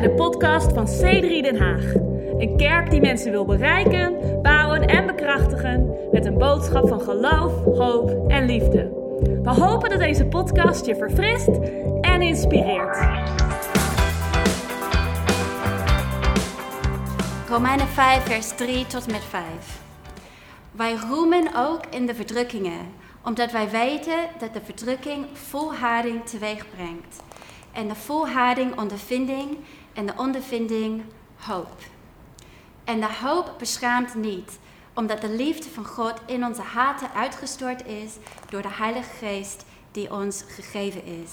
bij de podcast van C3 Den Haag. Een kerk die mensen wil bereiken, bouwen en bekrachtigen met een boodschap van geloof, hoop en liefde. We hopen dat deze podcast je verfrist en inspireert. Romeinen 5, vers 3 tot met 5. Wij roemen ook in de verdrukkingen, omdat wij weten dat de verdrukking volharding teweeg brengt. En de volharding ondervinding en de ondervinding hoop. En de hoop beschaamt niet, omdat de liefde van God in onze harten uitgestort is door de Heilige Geest die ons gegeven is.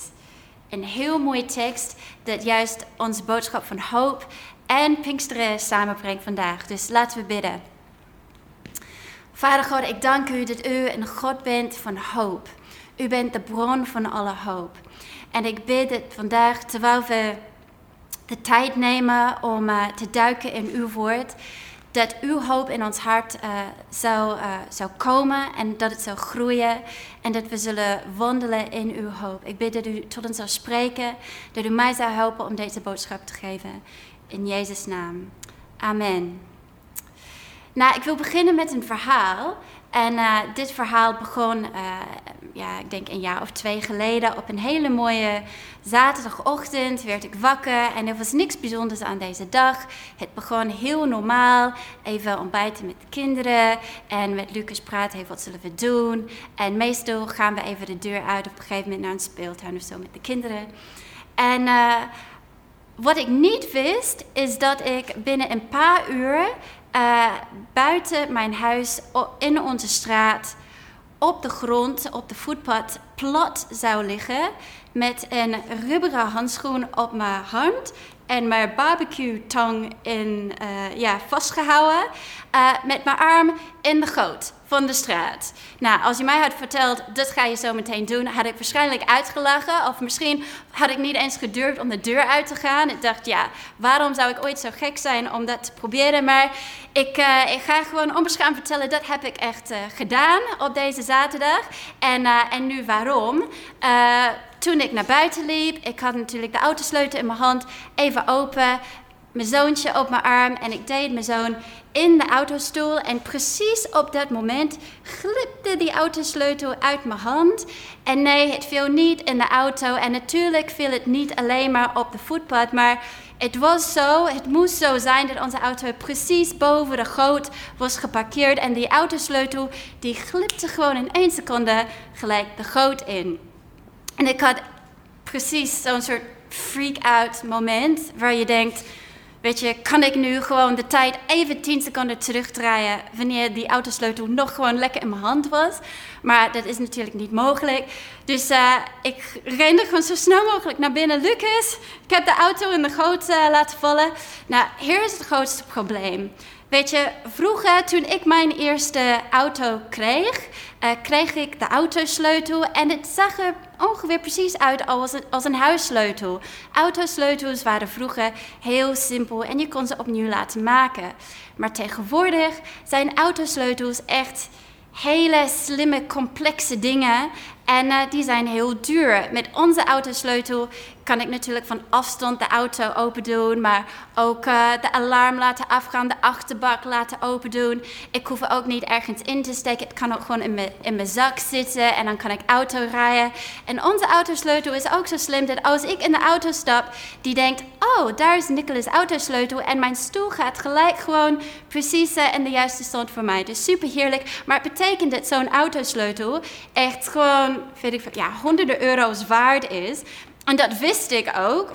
Een heel mooie tekst dat juist onze boodschap van hoop en Pinksteren samenbrengt vandaag. Dus laten we bidden. Vader God, ik dank u dat u een God bent van hoop. U bent de bron van alle hoop. En ik bid dat vandaag, terwijl we de tijd nemen om uh, te duiken in uw woord, dat uw hoop in ons hart uh, zou, uh, zou komen en dat het zou groeien en dat we zullen wandelen in uw hoop. Ik bid dat u tot ons zou spreken, dat u mij zou helpen om deze boodschap te geven. In Jezus' naam. Amen. Nou, ik wil beginnen met een verhaal. En uh, dit verhaal begon, uh, ja, ik denk een jaar of twee geleden. Op een hele mooie zaterdagochtend werd ik wakker en er was niks bijzonders aan deze dag. Het begon heel normaal, even ontbijten met de kinderen en met Lucas praten, even wat zullen we doen. En meestal gaan we even de deur uit op een gegeven moment naar een speeltuin of zo met de kinderen. En uh, wat ik niet wist, is dat ik binnen een paar uur uh, buiten mijn huis in onze straat op de grond, op de voetpad, plat zou liggen met een rubberen handschoen op mijn hand en mijn barbecue tong in, uh, ja, vastgehouden uh, met mijn arm in de goot van de straat. Nou, als je mij had verteld, dat ga je zo meteen doen, had ik waarschijnlijk uitgelachen. Of misschien had ik niet eens gedurfd om de deur uit te gaan. Ik dacht, ja, waarom zou ik ooit zo gek zijn om dat te proberen? Maar ik, uh, ik ga gewoon onbeschaamd vertellen, dat heb ik echt uh, gedaan op deze zaterdag. En, uh, en nu waarom? toen ik naar buiten liep, ik had natuurlijk de autosleutel in mijn hand, even open mijn zoontje op mijn arm en ik deed mijn zoon in de autostoel. En precies op dat moment glipte die autosleutel uit mijn hand. En nee, het viel niet in de auto. En natuurlijk viel het niet alleen maar op de voetpad, maar het was zo, het moest zo zijn dat onze auto precies boven de goot was geparkeerd. En die autosleutel die glipte gewoon in één seconde gelijk de goot in. En ik had precies zo'n soort freak-out moment waar je denkt Weet je, kan ik nu gewoon de tijd even 10 seconden terugdraaien wanneer die autosleutel nog gewoon lekker in mijn hand was? Maar dat is natuurlijk niet mogelijk. Dus uh, ik rende gewoon zo snel mogelijk naar binnen. Lucas, ik heb de auto in de goot uh, laten vallen. Nou, hier is het grootste probleem. Weet je, vroeger toen ik mijn eerste auto kreeg, uh, kreeg ik de autosleutel en het zag er ongeveer precies uit als een, als een huissleutel. Autosleutels waren vroeger heel simpel en je kon ze opnieuw laten maken. Maar tegenwoordig zijn autosleutels echt hele slimme, complexe dingen. En uh, die zijn heel duur. Met onze autosleutel kan ik natuurlijk van afstand de auto open doen, maar ook uh, de alarm laten afgaan, de achterbak laten open doen. Ik hoef er ook niet ergens in te steken. Het kan ook gewoon in mijn, zak zitten en dan kan ik auto rijden. En onze autosleutel is ook zo slim dat als ik in de auto stap, die denkt, oh, daar is Nicolas' autosleutel en mijn stoel gaat gelijk gewoon precies uh, in de juiste stand voor mij. Dus super heerlijk. Maar het betekent dat zo'n autosleutel echt gewoon, weet ik, ja, honderden euro's waard is. En dat wist ik ook,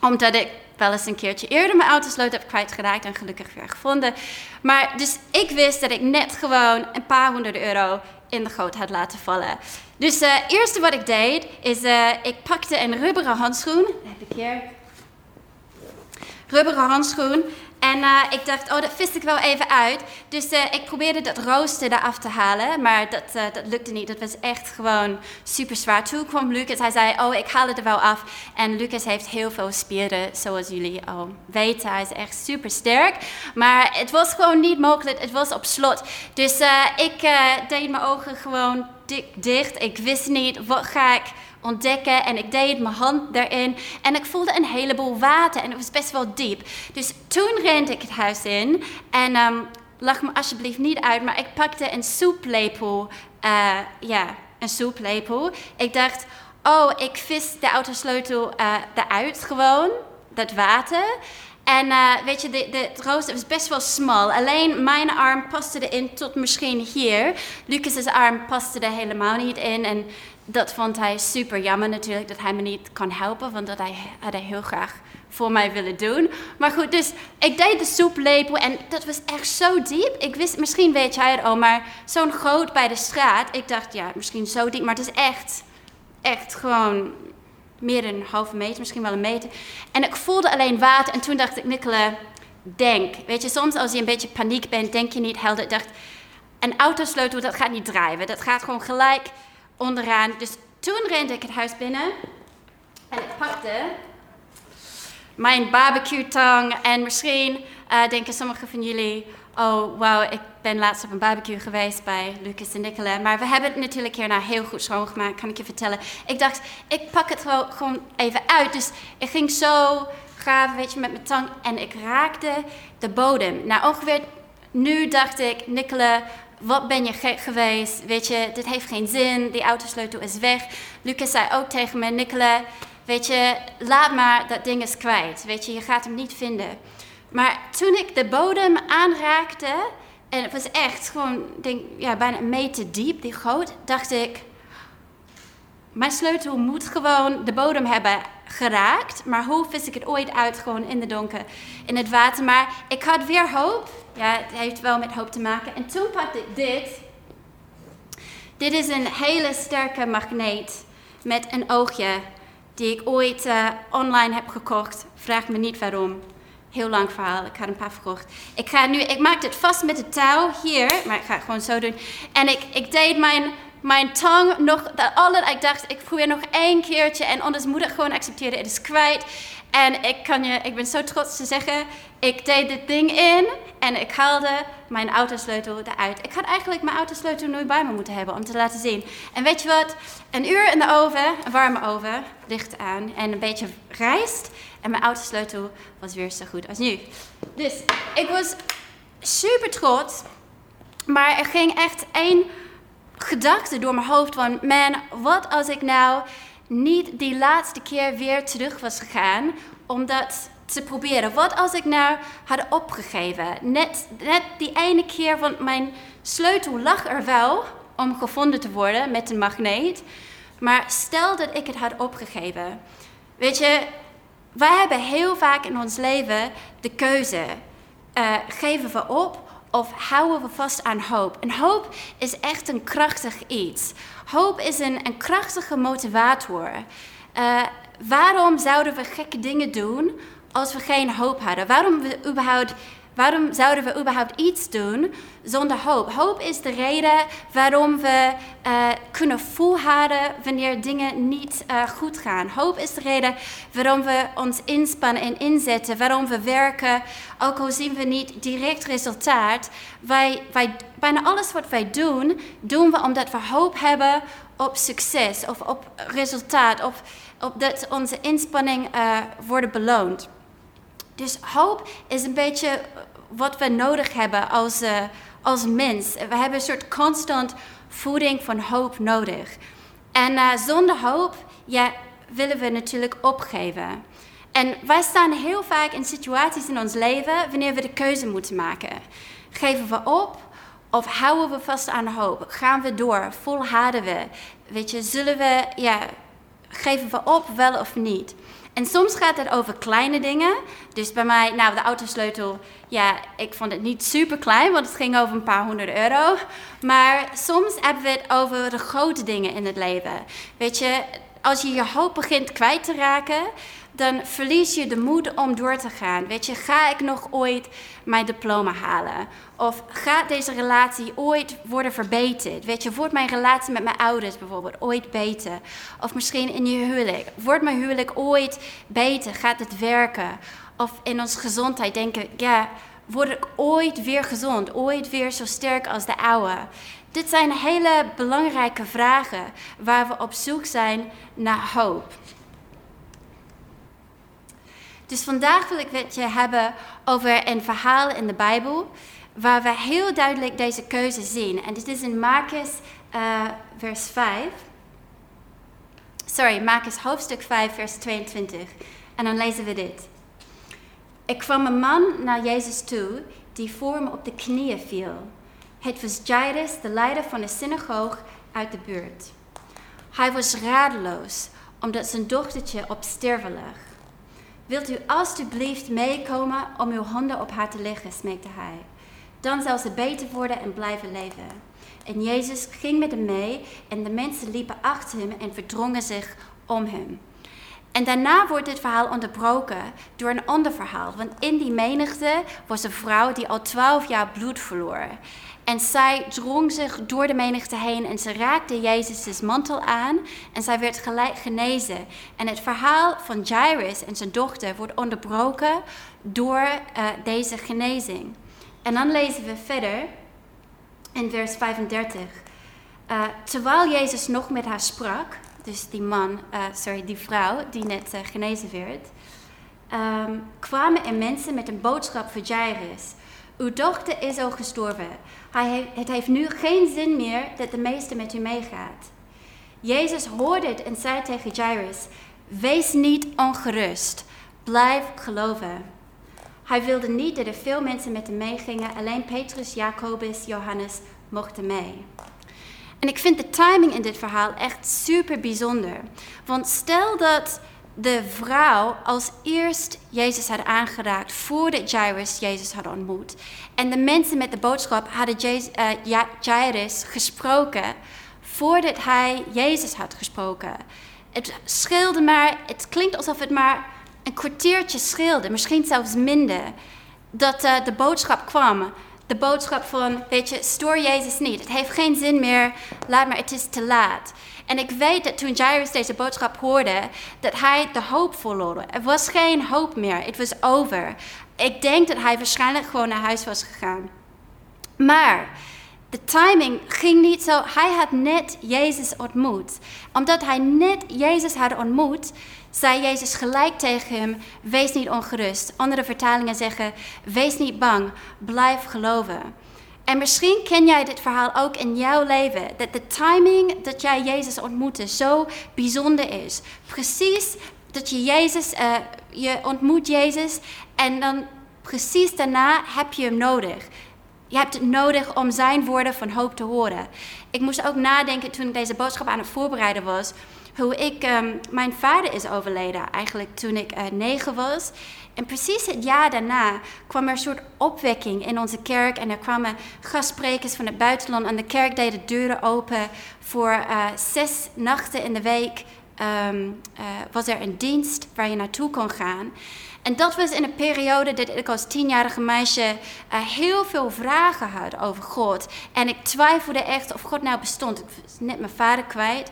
omdat ik wel eens een keertje eerder mijn autosleutel heb kwijtgeraakt en gelukkig weer gevonden. Maar dus ik wist dat ik net gewoon een paar honderd euro in de goot had laten vallen. Dus het uh, eerste wat ik deed, is uh, ik pakte een rubberen handschoen. Heb ik hier. Rubberen handschoen. En uh, ik dacht, oh, dat vis ik wel even uit. Dus uh, ik probeerde dat rooster eraf te halen, maar dat, uh, dat lukte niet. Dat was echt gewoon super zwaar. Toen kwam Lucas, hij zei, oh, ik haal het er wel af. En Lucas heeft heel veel spieren, zoals jullie al weten. Hij is echt super sterk. Maar het was gewoon niet mogelijk, het was op slot. Dus ik deed mijn ogen gewoon dik dicht. Ik wist niet wat ga ik ontdekken en ik deed mijn hand erin en ik voelde een heleboel water en het was best wel diep. Dus toen rende ik het huis in en um, lach me alsjeblieft niet uit, maar ik pakte een soeplepel, uh, ja, een soeplepel. Ik dacht, oh, ik vis de autosleutel uh, eruit gewoon, dat water. En uh, weet je, de, de, het was best wel smal. Alleen mijn arm paste erin tot misschien hier. Lucas' arm paste er helemaal niet in. En dat vond hij super jammer natuurlijk, dat hij me niet kan helpen. Want dat hij, had hij heel graag voor mij willen doen. Maar goed, dus ik deed de soeplepel en dat was echt zo diep. Ik wist, misschien weet jij het al, maar zo'n groot bij de straat. Ik dacht, ja, misschien zo diep, maar het is echt, echt gewoon meer dan een halve meter, misschien wel een meter. En ik voelde alleen water en toen dacht ik, Nicola, denk. Weet je, soms als je een beetje paniek bent, denk je niet helder. Ik dacht, een autosleutel, dat gaat niet drijven. Dat gaat gewoon gelijk onderaan. Dus toen rende ik het huis binnen en ik pakte mijn barbecue tang. En misschien uh, denken sommigen van jullie, oh wauw, ik ben laatst op een barbecue geweest bij Lucas en Nicola. Maar we hebben het natuurlijk hierna heel goed schoongemaakt, kan ik je vertellen. Ik dacht, ik pak het gewoon even uit. Dus ik ging zo graven, weet je, met mijn tang. En ik raakte de bodem. Nou, ongeveer nu dacht ik, Nicola, wat ben je gek geweest? Weet je, dit heeft geen zin. Die autosleutel is weg. Lucas zei ook tegen me, Nicola, weet je, laat maar, dat ding is kwijt. Weet je, je gaat hem niet vinden. Maar toen ik de bodem aanraakte, en het was echt gewoon, denk, ja, bijna een meter diep, die groot, dacht ik, mijn sleutel moet gewoon de bodem hebben geraakt. Maar hoe vis ik het ooit uit, gewoon in de donker, in het water. Maar ik had weer hoop. Ja, het heeft wel met hoop te maken. En toen pakte ik dit. Dit is een hele sterke magneet met een oogje die ik ooit uh, online heb gekocht. Vraag me niet waarom. Heel lang verhaal. Ik had een paar verkocht. Ik ga nu, ik maak het vast met de touw hier, maar ik ga het gewoon zo doen. En ik, ik deed mijn, mijn tong nog, dat alle, ik dacht, ik probeer nog één keertje. En anders moet ik gewoon accepteren, het is kwijt. En ik, kan je, ik ben zo trots te zeggen, ik deed dit ding in en ik haalde mijn autosleutel eruit. Ik had eigenlijk mijn autosleutel nooit bij me moeten hebben om te laten zien. En weet je wat? Een uur in de oven, een warme oven, licht aan en een beetje rijst. En mijn autosleutel was weer zo goed als nu. Dus ik was super trots. Maar er ging echt één gedachte door mijn hoofd van... Man, wat als ik nou niet die laatste keer weer terug was gegaan om dat te proberen. Wat als ik nou had opgegeven? Net, net die ene keer, want mijn sleutel lag er wel om gevonden te worden met een magneet. Maar stel dat ik het had opgegeven. Weet je, wij hebben heel vaak in ons leven de keuze. Uh, geven we op of houden we vast aan hoop? En hoop is echt een krachtig iets. Hoop is een, een krachtige motivator. Uh, waarom zouden we gekke dingen doen als we geen hoop hadden? Waarom, we überhaupt, waarom zouden we überhaupt iets doen zonder hoop? Hoop is de reden waarom we uh, kunnen volhouden wanneer dingen niet uh, goed gaan. Hoop is de reden waarom we ons inspannen en inzetten, waarom we werken, ook al zien we niet direct resultaat. Wij, wij, bijna alles wat wij doen, doen we omdat we hoop hebben op succes of op resultaat, of op dat onze inspanning uh, worden beloond. Dus hoop is een beetje wat we nodig hebben als, uh, als mens. We hebben een soort constant voeding van hoop nodig. En uh, zonder hoop ja, willen we natuurlijk opgeven. En wij staan heel vaak in situaties in ons leven wanneer we de keuze moeten maken. Geven we op of houden we vast aan hoop? Gaan we door? Volharden we? Weet je, zullen we, ja, geven we op wel of niet? En soms gaat het over kleine dingen. Dus bij mij, nou, de autosleutel, ja, ik vond het niet super klein, want het ging over een paar honderd euro. Maar soms hebben we het over de grote dingen in het leven. Weet je, als je je hoop begint kwijt te raken, dan verlies je de moed om door te gaan. Weet je, ga ik nog ooit mijn diploma halen? Of gaat deze relatie ooit worden verbeterd? Weet je, wordt mijn relatie met mijn ouders bijvoorbeeld ooit beter? Of misschien in je huwelijk. Wordt mijn huwelijk ooit beter? Gaat het werken? Of in onze gezondheid denken, ja, word ik ooit weer gezond? Ooit weer zo sterk als de oude? dit zijn hele belangrijke vragen waar we op zoek zijn naar hoop. Dus vandaag wil ik het je hebben over een verhaal in de Bijbel waar we heel duidelijk deze keuze zien. En dit is in Marcus uh, vers 5. Sorry, Marcus hoofdstuk 5, vers 22. En dan lezen we dit. Er kwam een man naar Jezus toe die voor hem op de knieën viel. Het was Jairus, de leider van de synagoog uit de buurt. Hij was radeloos omdat zijn dochtertje op sterven lag. Wilt u alstublieft meekomen om uw handen op haar te leggen, smeekte hij. Dan zal ze beter worden en blijven leven. En Jezus ging met hem mee en de mensen liepen achter hem en verdrongen zich om hem. En daarna wordt dit verhaal onderbroken door een ander verhaal. Want in die menigte was een vrouw die al twaalf jaar bloed verloor. En zij drong zich door de menigte heen en ze raakte Jezus' mantel aan en zij werd gelijk genezen. En het verhaal van Jairus en zijn dochter wordt onderbroken door uh, deze genezing. En dan lezen we verder in vers 35. Uh, terwijl Jezus nog met haar sprak, dus die man, uh, sorry, die vrouw die net genezen werd, um, kwamen er mensen met een boodschap voor Jairus. Uw dochter is al gestorven. Hij het heeft nu geen zin meer dat de meester met u meegaat. Jezus hoorde het en zei tegen Jairus: Wees niet ongerust, blijf geloven. Hij wilde niet dat er veel mensen met hem meegingen, alleen Petrus, Jacobus, Johannes mochten mee. En ik vind de timing in dit verhaal echt super bijzonder. Want stel dat de vrouw als eerst Jezus had aangeraakt voordat Jairus Jezus had ontmoet. En de mensen met de boodschap hadden uh, Jairus gesproken voordat hij Jezus had gesproken. Het scheelde maar, het klinkt alsof het maar een kwartiertje scheelde, misschien zelfs minder, dat uh, de boodschap kwam. De boodschap van, weet je, stoor Jezus niet. Het heeft geen zin meer, laat maar, het is te laat. En ik weet dat toen Jairus deze boodschap hoorde, dat hij de hoop verloor. Er was geen hoop meer, het was over. Ik denk dat hij waarschijnlijk gewoon naar huis was gegaan. Maar de timing ging niet zo. Hij had net Jezus ontmoet. Omdat hij net Jezus had ontmoet, zei Jezus gelijk tegen hem: Wees niet ongerust. Andere vertalingen zeggen: Wees niet bang, blijf geloven. En misschien ken jij dit verhaal ook in jouw leven. Dat de timing dat jij Jezus ontmoette zo bijzonder is. Precies dat je Jezus, uh, je ontmoet Jezus en dan precies daarna heb je hem nodig. Je hebt het nodig om zijn woorden van hoop te horen. Ik moest ook nadenken toen ik deze boodschap aan het voorbereiden was. Hoe ik, um, mijn vader is overleden eigenlijk toen ik uh, negen was. En precies het jaar daarna kwam er een soort opwekking in onze kerk. En er kwamen gastsprekers van het buitenland. En de kerk deed de deuren open voor uh, zes nachten in de week. Um, uh, was er een dienst waar je naartoe kon gaan. En dat was in een periode dat ik als tienjarige meisje uh, heel veel vragen had over God. En ik twijfelde echt of God nou bestond. Ik was net mijn vader kwijt.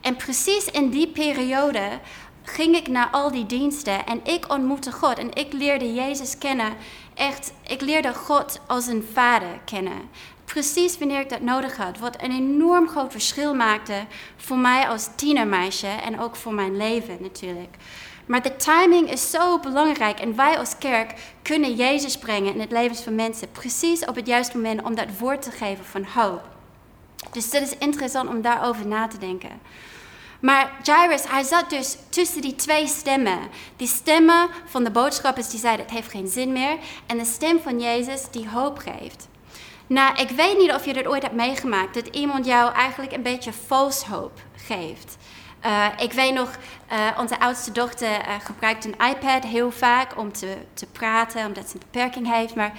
En precies in die periode ging ik naar al die diensten en ik ontmoette God en ik leerde Jezus kennen. Echt, ik leerde God als een vader kennen. Precies wanneer ik dat nodig had, wat een enorm groot verschil maakte voor mij als tienermeisje en ook voor mijn leven natuurlijk. Maar de timing is zo belangrijk en wij als kerk kunnen Jezus brengen in het leven van mensen precies op het juiste moment om dat woord te geven van hoop. Dus dat is interessant om daarover na te denken. Maar Jairus, hij zat dus tussen die twee stemmen. Die stemmen van de boodschappers die zeiden het heeft geen zin meer. En de stem van Jezus die hoop geeft. Nou, ik weet niet of je dat ooit hebt meegemaakt. Dat iemand jou eigenlijk een beetje false hoop geeft. Uh, ik weet nog, uh, onze oudste dochter uh, gebruikt een iPad heel vaak om te, te praten, omdat ze een beperking heeft. Maar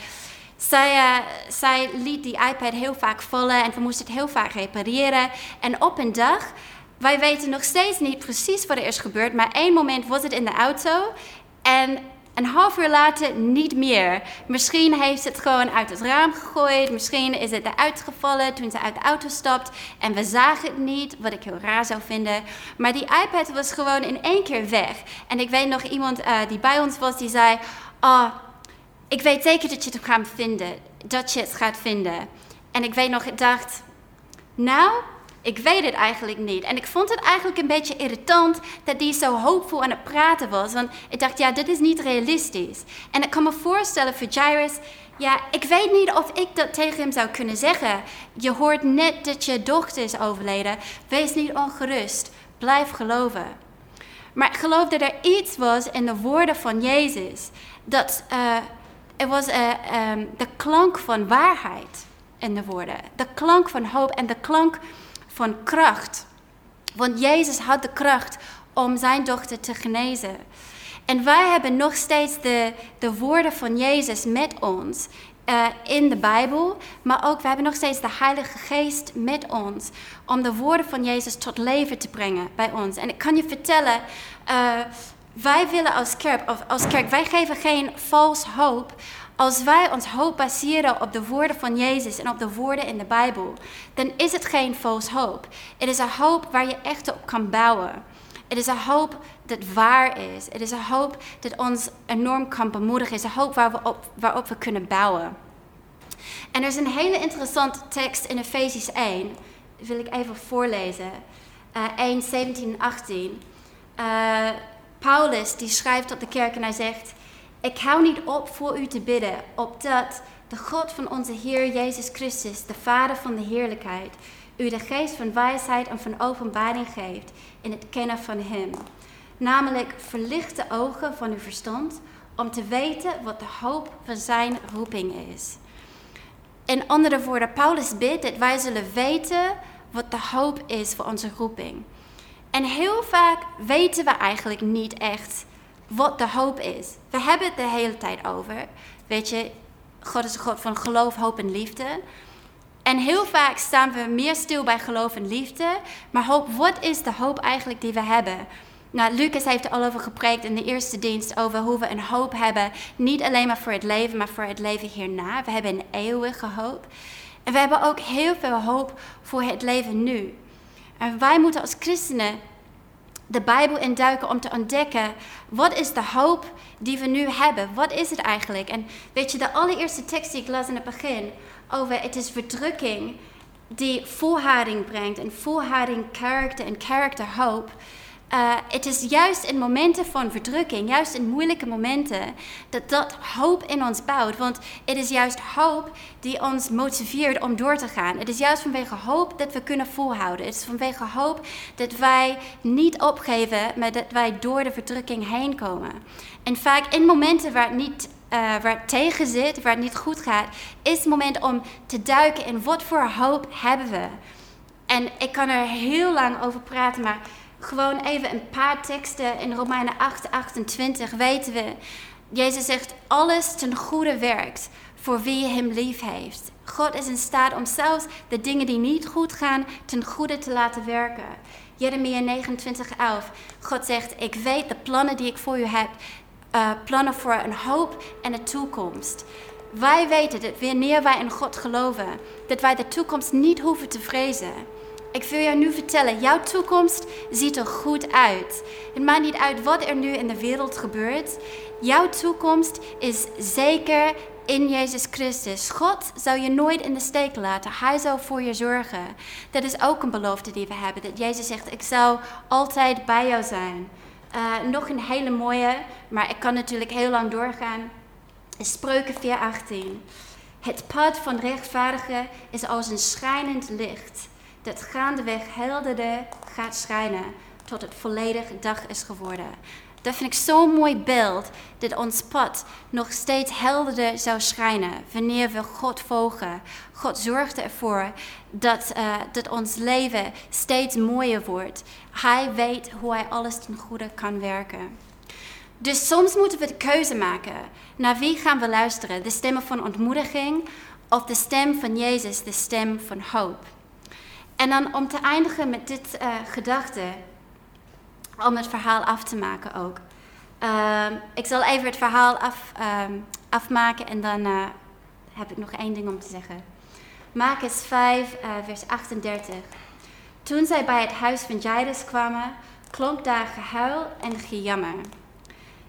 zij, zij liet die iPad heel vaak vallen en we moesten het heel vaak repareren. En op een dag wij weten nog steeds niet precies wat er is gebeurd, maar één moment was het in de auto en een half uur later niet meer. Misschien heeft het gewoon uit het raam gegooid, misschien is het eruit gevallen toen ze uit de auto stapt en we zagen het niet, wat ik heel raar zou vinden. Maar die iPad was gewoon in één keer weg. En ik weet nog iemand uh, die bij ons was, die zei: Oh, ik weet zeker dat je het gaat vinden, dat je het gaat vinden. En ik weet nog, ik dacht Nou, ik weet het eigenlijk niet. En ik vond het eigenlijk een beetje irritant dat hij zo hoopvol aan het praten was. Want ik dacht, ja, dit is niet realistisch. En ik kan me voorstellen voor Jairus, ja, ik weet niet of ik dat tegen hem zou kunnen zeggen. Je hoort net dat je dochter is overleden. Wees niet ongerust. Blijf geloven. Maar ik geloof dat er iets was in de woorden van Jezus. Dat uh, er was uh, um, de klank van waarheid in de woorden. De klank van hoop en de klank van kracht. Want Jezus had de kracht om zijn dochter te genezen. En wij hebben nog steeds de, de woorden van Jezus met ons uh, in de Bijbel, maar ook we hebben nog steeds de Heilige Geest met ons om de woorden van Jezus tot leven te brengen bij ons. En ik kan je vertellen, uh, wij willen als kerk, als kerk, wij geven geen vals hoop. Als wij ons hoop baseren op de woorden van Jezus en op de woorden in de Bijbel, dan is het geen vals hoop. Het is een hoop waar je echt op kan bouwen. Het is een hoop dat waar is. Het is een hoop dat ons enorm kan bemoedigen. Het is een hoop waar we op, waarop we kunnen bouwen. En er is een hele interessante tekst in Efesisch 1. Dat wil ik even voorlezen. Uh, 1, 17 en 18. Uh, Paulus die schrijft tot de kerk en hij zegt... Ik hou niet op voor u te bidden, opdat de God van onze Heer Jezus Christus, de Vader van de heerlijkheid, u de geest van wijsheid en van openbaring geeft in het kennen van Hem. Namelijk verlicht de ogen van uw verstand om te weten wat de hoop van Zijn roeping is. In andere woorden, Paulus bidt dat wij zullen weten wat de hoop is voor onze roeping. En heel vaak weten we eigenlijk niet echt wat de hoop is. We hebben het de hele tijd over. Weet je, God is een God van geloof, hoop en liefde. En heel vaak staan we meer stil bij geloof en liefde. Maar hoop, wat is de hoop eigenlijk die we hebben? Nou, Lucas heeft er al over gepreekt in de eerste dienst over hoe we een hoop hebben. Niet alleen maar voor het leven, maar voor het leven hierna. We hebben een eeuwige hoop. En we hebben ook heel veel hoop voor het leven nu. En wij moeten als christenen de Bijbel induiken om te ontdekken wat is de hoop die we nu hebben. Wat is het eigenlijk? En weet je, de allereerste tekst die ik las in het begin over het is verdrukking die volharding brengt en volharding karakter en karakter hoop. Uh, het is juist in momenten van verdrukking, juist in moeilijke momenten, dat dat hoop in ons bouwt. Want het is juist hoop die ons motiveert om door te gaan. Het is juist vanwege hoop dat we kunnen volhouden. Het is vanwege hoop dat wij niet opgeven, maar dat wij door de verdrukking heen komen. En vaak in momenten waar het niet uh, waar het tegen zit, waar het niet goed gaat, is het moment om te duiken in wat voor hoop hebben we. En ik kan er heel lang over praten, maar gewoon even een paar teksten in Romeinen 8, 28 weten we. Jezus zegt, alles ten goede werkt voor wie hem lief heeft. God is in staat om zelfs de dingen die niet goed gaan ten goede te laten werken. Jeremia 29, 11. God zegt, ik weet de plannen die ik voor u heb. Uh, plannen voor een hoop en een toekomst. Wij weten dat wanneer wij in God geloven, dat wij de toekomst niet hoeven te vrezen. Ik wil jou nu vertellen, jouw toekomst ziet er goed uit. Het maakt niet uit wat er nu in de wereld gebeurt. Jouw toekomst is zeker in Jezus Christus. God zal je nooit in de steek laten. Hij zal voor je zorgen. Dat is ook een belofte die we hebben. Dat Jezus zegt, ik zal altijd bij jou zijn. Uh, nog een hele mooie, maar ik kan natuurlijk heel lang doorgaan. Spreuken 4:18. Het pad van rechtvaardigen is als een schijnend licht dat gaandeweg helderder gaat schijnen tot het volledig dag is geworden. Dat vind ik zo'n mooi beeld, dat ons pad nog steeds helderder zou schijnen wanneer we God volgen. God zorgt ervoor dat, uh, dat ons leven steeds mooier wordt. Hij weet hoe hij alles ten goede kan werken. Dus soms moeten we de keuze maken. Naar wie gaan we luisteren? De stemmen van ontmoediging of de stem van Jezus, de stem van hoop? En dan om te eindigen met dit uh, gedachte, om het verhaal af te maken ook. Uh, ik zal even het verhaal af, uh, afmaken en dan uh, heb ik nog één ding om te zeggen. Marcus 5, eh, vers 38. Toen zij bij het huis van Jairus kwamen, klonk daar gehuil en gejammer.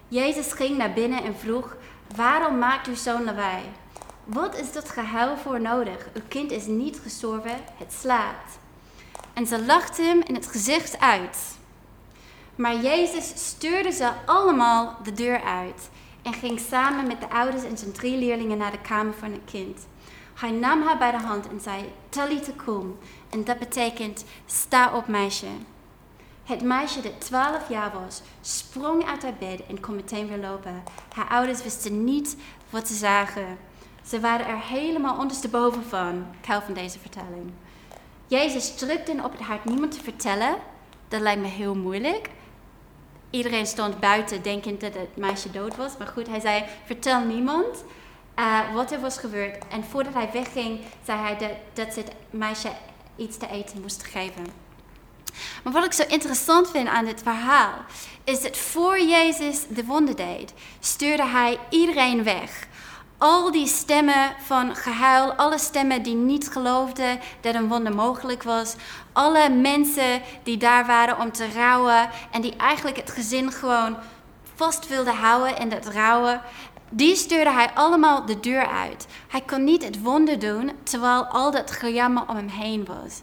Jezus ging naar binnen en vroeg: Waarom maakt uw zoon lawaai? Wat is dat gehuil voor nodig? Uw kind is niet gestorven, het slaapt. en ze lachten hem in het gezicht uit. Maar Jezus stuurde ze allemaal de deur uit en ging samen met de ouders en zijn drie leerlingen naar de kamer van het kind. Hij nam haar bij de hand en zei, Talita kum. En dat betekent, sta op meisje. Het meisje dat 12 jaar was, sprong uit haar bed en kon meteen weer lopen. Haar ouders wisten niet wat ze zagen. Ze waren er helemaal ondersteboven van. Ik hou van deze vertelling. Jezus drukte op het hart niemand te vertellen. Dat lijkt me heel moeilijk. Iedereen stond buiten denkend dat het meisje dood was. Maar goed, hij zei, vertel niemand uh, wat er was gebeurd. En voordat hij wegging, zei hij dat, dat ze het meisje iets te eten moest geven. Maar wat ik zo interessant vind aan dit verhaal, is dat voor Jezus de wonder deed, stuurde hij iedereen weg. Al die stemmen van gehuil, alle stemmen die niet geloofden dat een wonder mogelijk was, alle mensen die daar waren om te rouwen en die eigenlijk het gezin gewoon vast wilden houden in dat rouwen, die stuurde hij allemaal de deur uit. Hij kon niet het wonder doen terwijl al dat gejammer om hem heen was.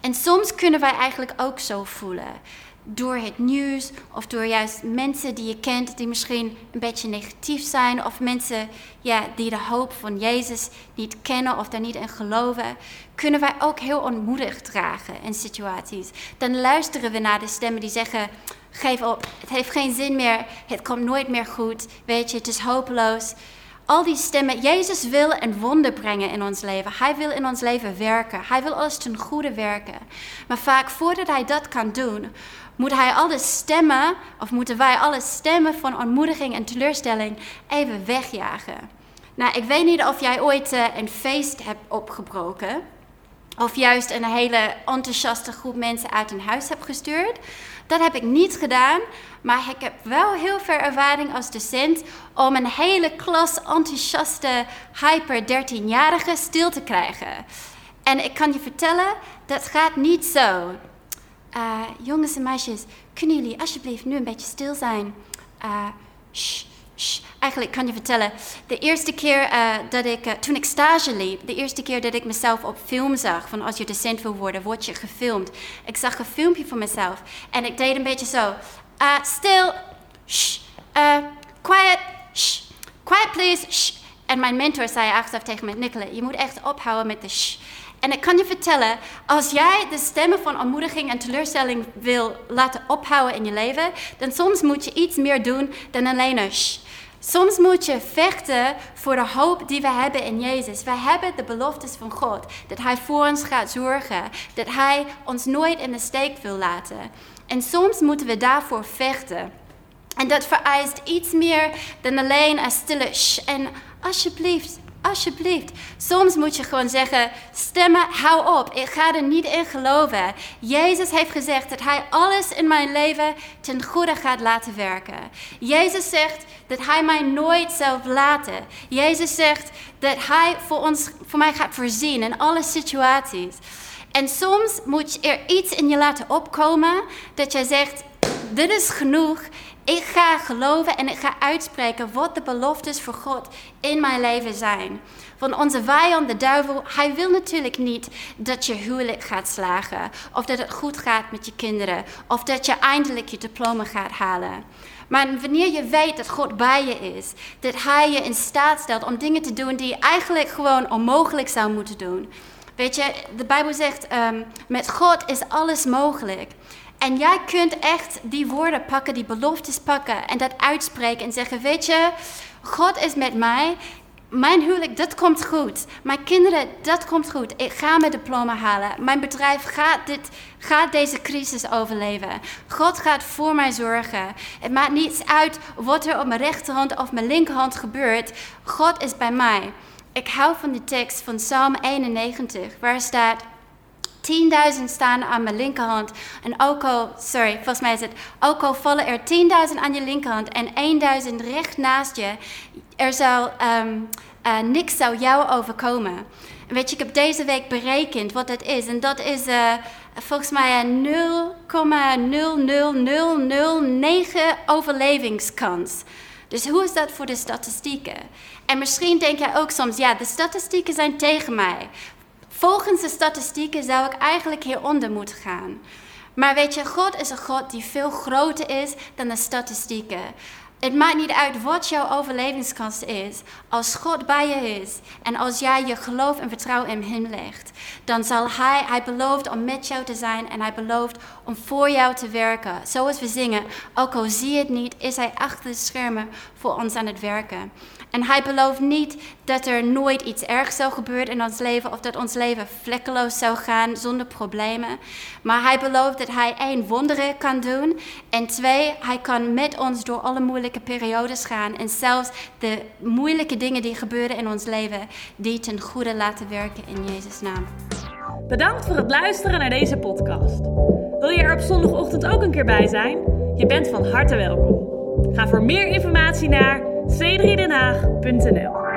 En soms kunnen wij eigenlijk ook zo voelen. Door het nieuws of door juist mensen die je kent die misschien een beetje negatief zijn. Of mensen ja, die de hoop van Jezus niet kennen of daar niet in geloven. Kunnen wij ook heel ontmoedigd dragen in situaties. Dan luisteren we naar de stemmen die zeggen geef op, het heeft geen zin meer, het komt nooit meer goed, weet je, het is hopeloos. Al die stemmen, Jezus wil een wonder brengen in ons leven. Hij wil in ons leven werken. Hij wil alles ten goede werken. Maar vaak voordat hij dat kan doen, moet hij alle stemmen, of moeten wij alle stemmen van ontmoediging en teleurstelling even wegjagen. Nou, ik weet niet of jij ooit uh, een feest hebt opgebroken. Of juist een hele enthousiaste groep mensen uit een huis hebt gestuurd. Dat heb ik niet gedaan, maar ik heb wel heel veel ervaring als docent om een hele klas enthousiaste, hyper 13-jarigen stil te krijgen. En ik kan je vertellen, dat gaat niet zo. Uh, jongens en meisjes, kunnen jullie alsjeblieft nu een beetje stil zijn? Uh, shh, shh. Eigenlijk kan je vertellen, de eerste keer uh, dat ik, toen ik stage liep, de eerste keer dat ik mezelf op film zag, van als je docent wil worden, word je gefilmd. Ik zag een filmpje van mezelf en ik deed een beetje zo, stil, shh, quiet, shh, quiet please, shh. En mijn mentor zei achteraf tegen me, Nicola, je moet echt ophouden met de shh. En ik kan je vertellen, als jij de stemmen van ontmoediging en teleurstelling wil laten ophouden in je leven, dan soms moet je iets meer doen dan alleen een shh. Soms moet je vechten voor de hoop die we hebben in Jezus. We hebben de beloftes van God, dat Hij voor ons gaat zorgen, dat Hij ons nooit in de steek wil laten. En soms moeten we daarvoor vechten. En dat vereist iets meer dan alleen een stille shh. En alsjeblieft, Alsjeblieft. Soms moet je gewoon zeggen: stemmen, hou op. Ik ga er niet in geloven. Jezus heeft gezegd dat Hij alles in mijn leven ten goede gaat laten werken. Jezus zegt dat Hij mij nooit zal laten. Jezus zegt dat Hij voor, ons, voor mij gaat voorzien in alle situaties. En soms moet er iets in je laten opkomen dat jij zegt: dit is genoeg. Ik ga geloven en ik ga uitspreken wat de beloftes voor God in mijn leven zijn. Van onze vijand, de duivel, hij wil natuurlijk niet dat je huwelijk gaat slagen. Of dat het goed gaat met je kinderen. Of dat je eindelijk je diploma gaat halen. Maar wanneer je weet dat God bij je is, dat Hij je in staat stelt om dingen te doen die je eigenlijk gewoon onmogelijk zou moeten doen. Weet je, de Bijbel zegt, ehm, met God is alles mogelijk. En jij kunt echt die woorden pakken, die beloftes pakken en dat uitspreken en zeggen: Weet je, God is met mij. Mijn huwelijk, dat komt goed. Mijn kinderen, dat komt goed. Ik ga mijn diploma halen. Mijn bedrijf gaat, dit, gaat deze crisis overleven. God gaat voor mij zorgen. Het maakt niets uit wat er op mijn rechterhand of mijn linkerhand gebeurt. God is bij mij. Ik hou van de tekst van Psalm 91, waar staat. 10.000 staan aan mijn linkerhand. En ook al, sorry, volgens mij is het, ook al vallen er 10.000 aan je linkerhand en 1.000 recht naast je, er zal um, uh, niks zou jou overkomen. En weet je, ik heb deze week berekend wat dat is. En dat is uh, volgens mij een 0,00009 overlevingskans. Dus hoe is dat voor de statistieken? En misschien denk jij ook soms, ja, de statistieken zijn tegen mij. Volgens de statistieken zou ik eigenlijk hieronder moeten gaan. Maar weet je, God is een God die veel groter is dan de statistieken. Het maakt niet uit wat jouw overlevingskans is. Als God bij je is en als jij je geloof en vertrouwen in Hem legt, dan zal Hij, Hij belooft om met jou te zijn en Hij belooft om voor jou te werken. Zoals we zingen, ook al zie je het niet, is Hij achter de schermen voor ons aan het werken. En hij belooft niet dat er nooit iets ergs zou gebeuren in ons leven of dat ons leven vlekkeloos zou gaan zonder problemen. Maar hij belooft dat hij één wonderen kan doen en twee, hij kan met ons door alle moeilijke periodes gaan en zelfs de moeilijke dingen die gebeuren in ons leven, die ten goede laten werken in Jezus' naam. Bedankt voor het luisteren naar deze podcast. Wil je er op zondagochtend ook een keer bij zijn? Je bent van harte welkom. Ga voor meer informatie naar c3denhaag.nl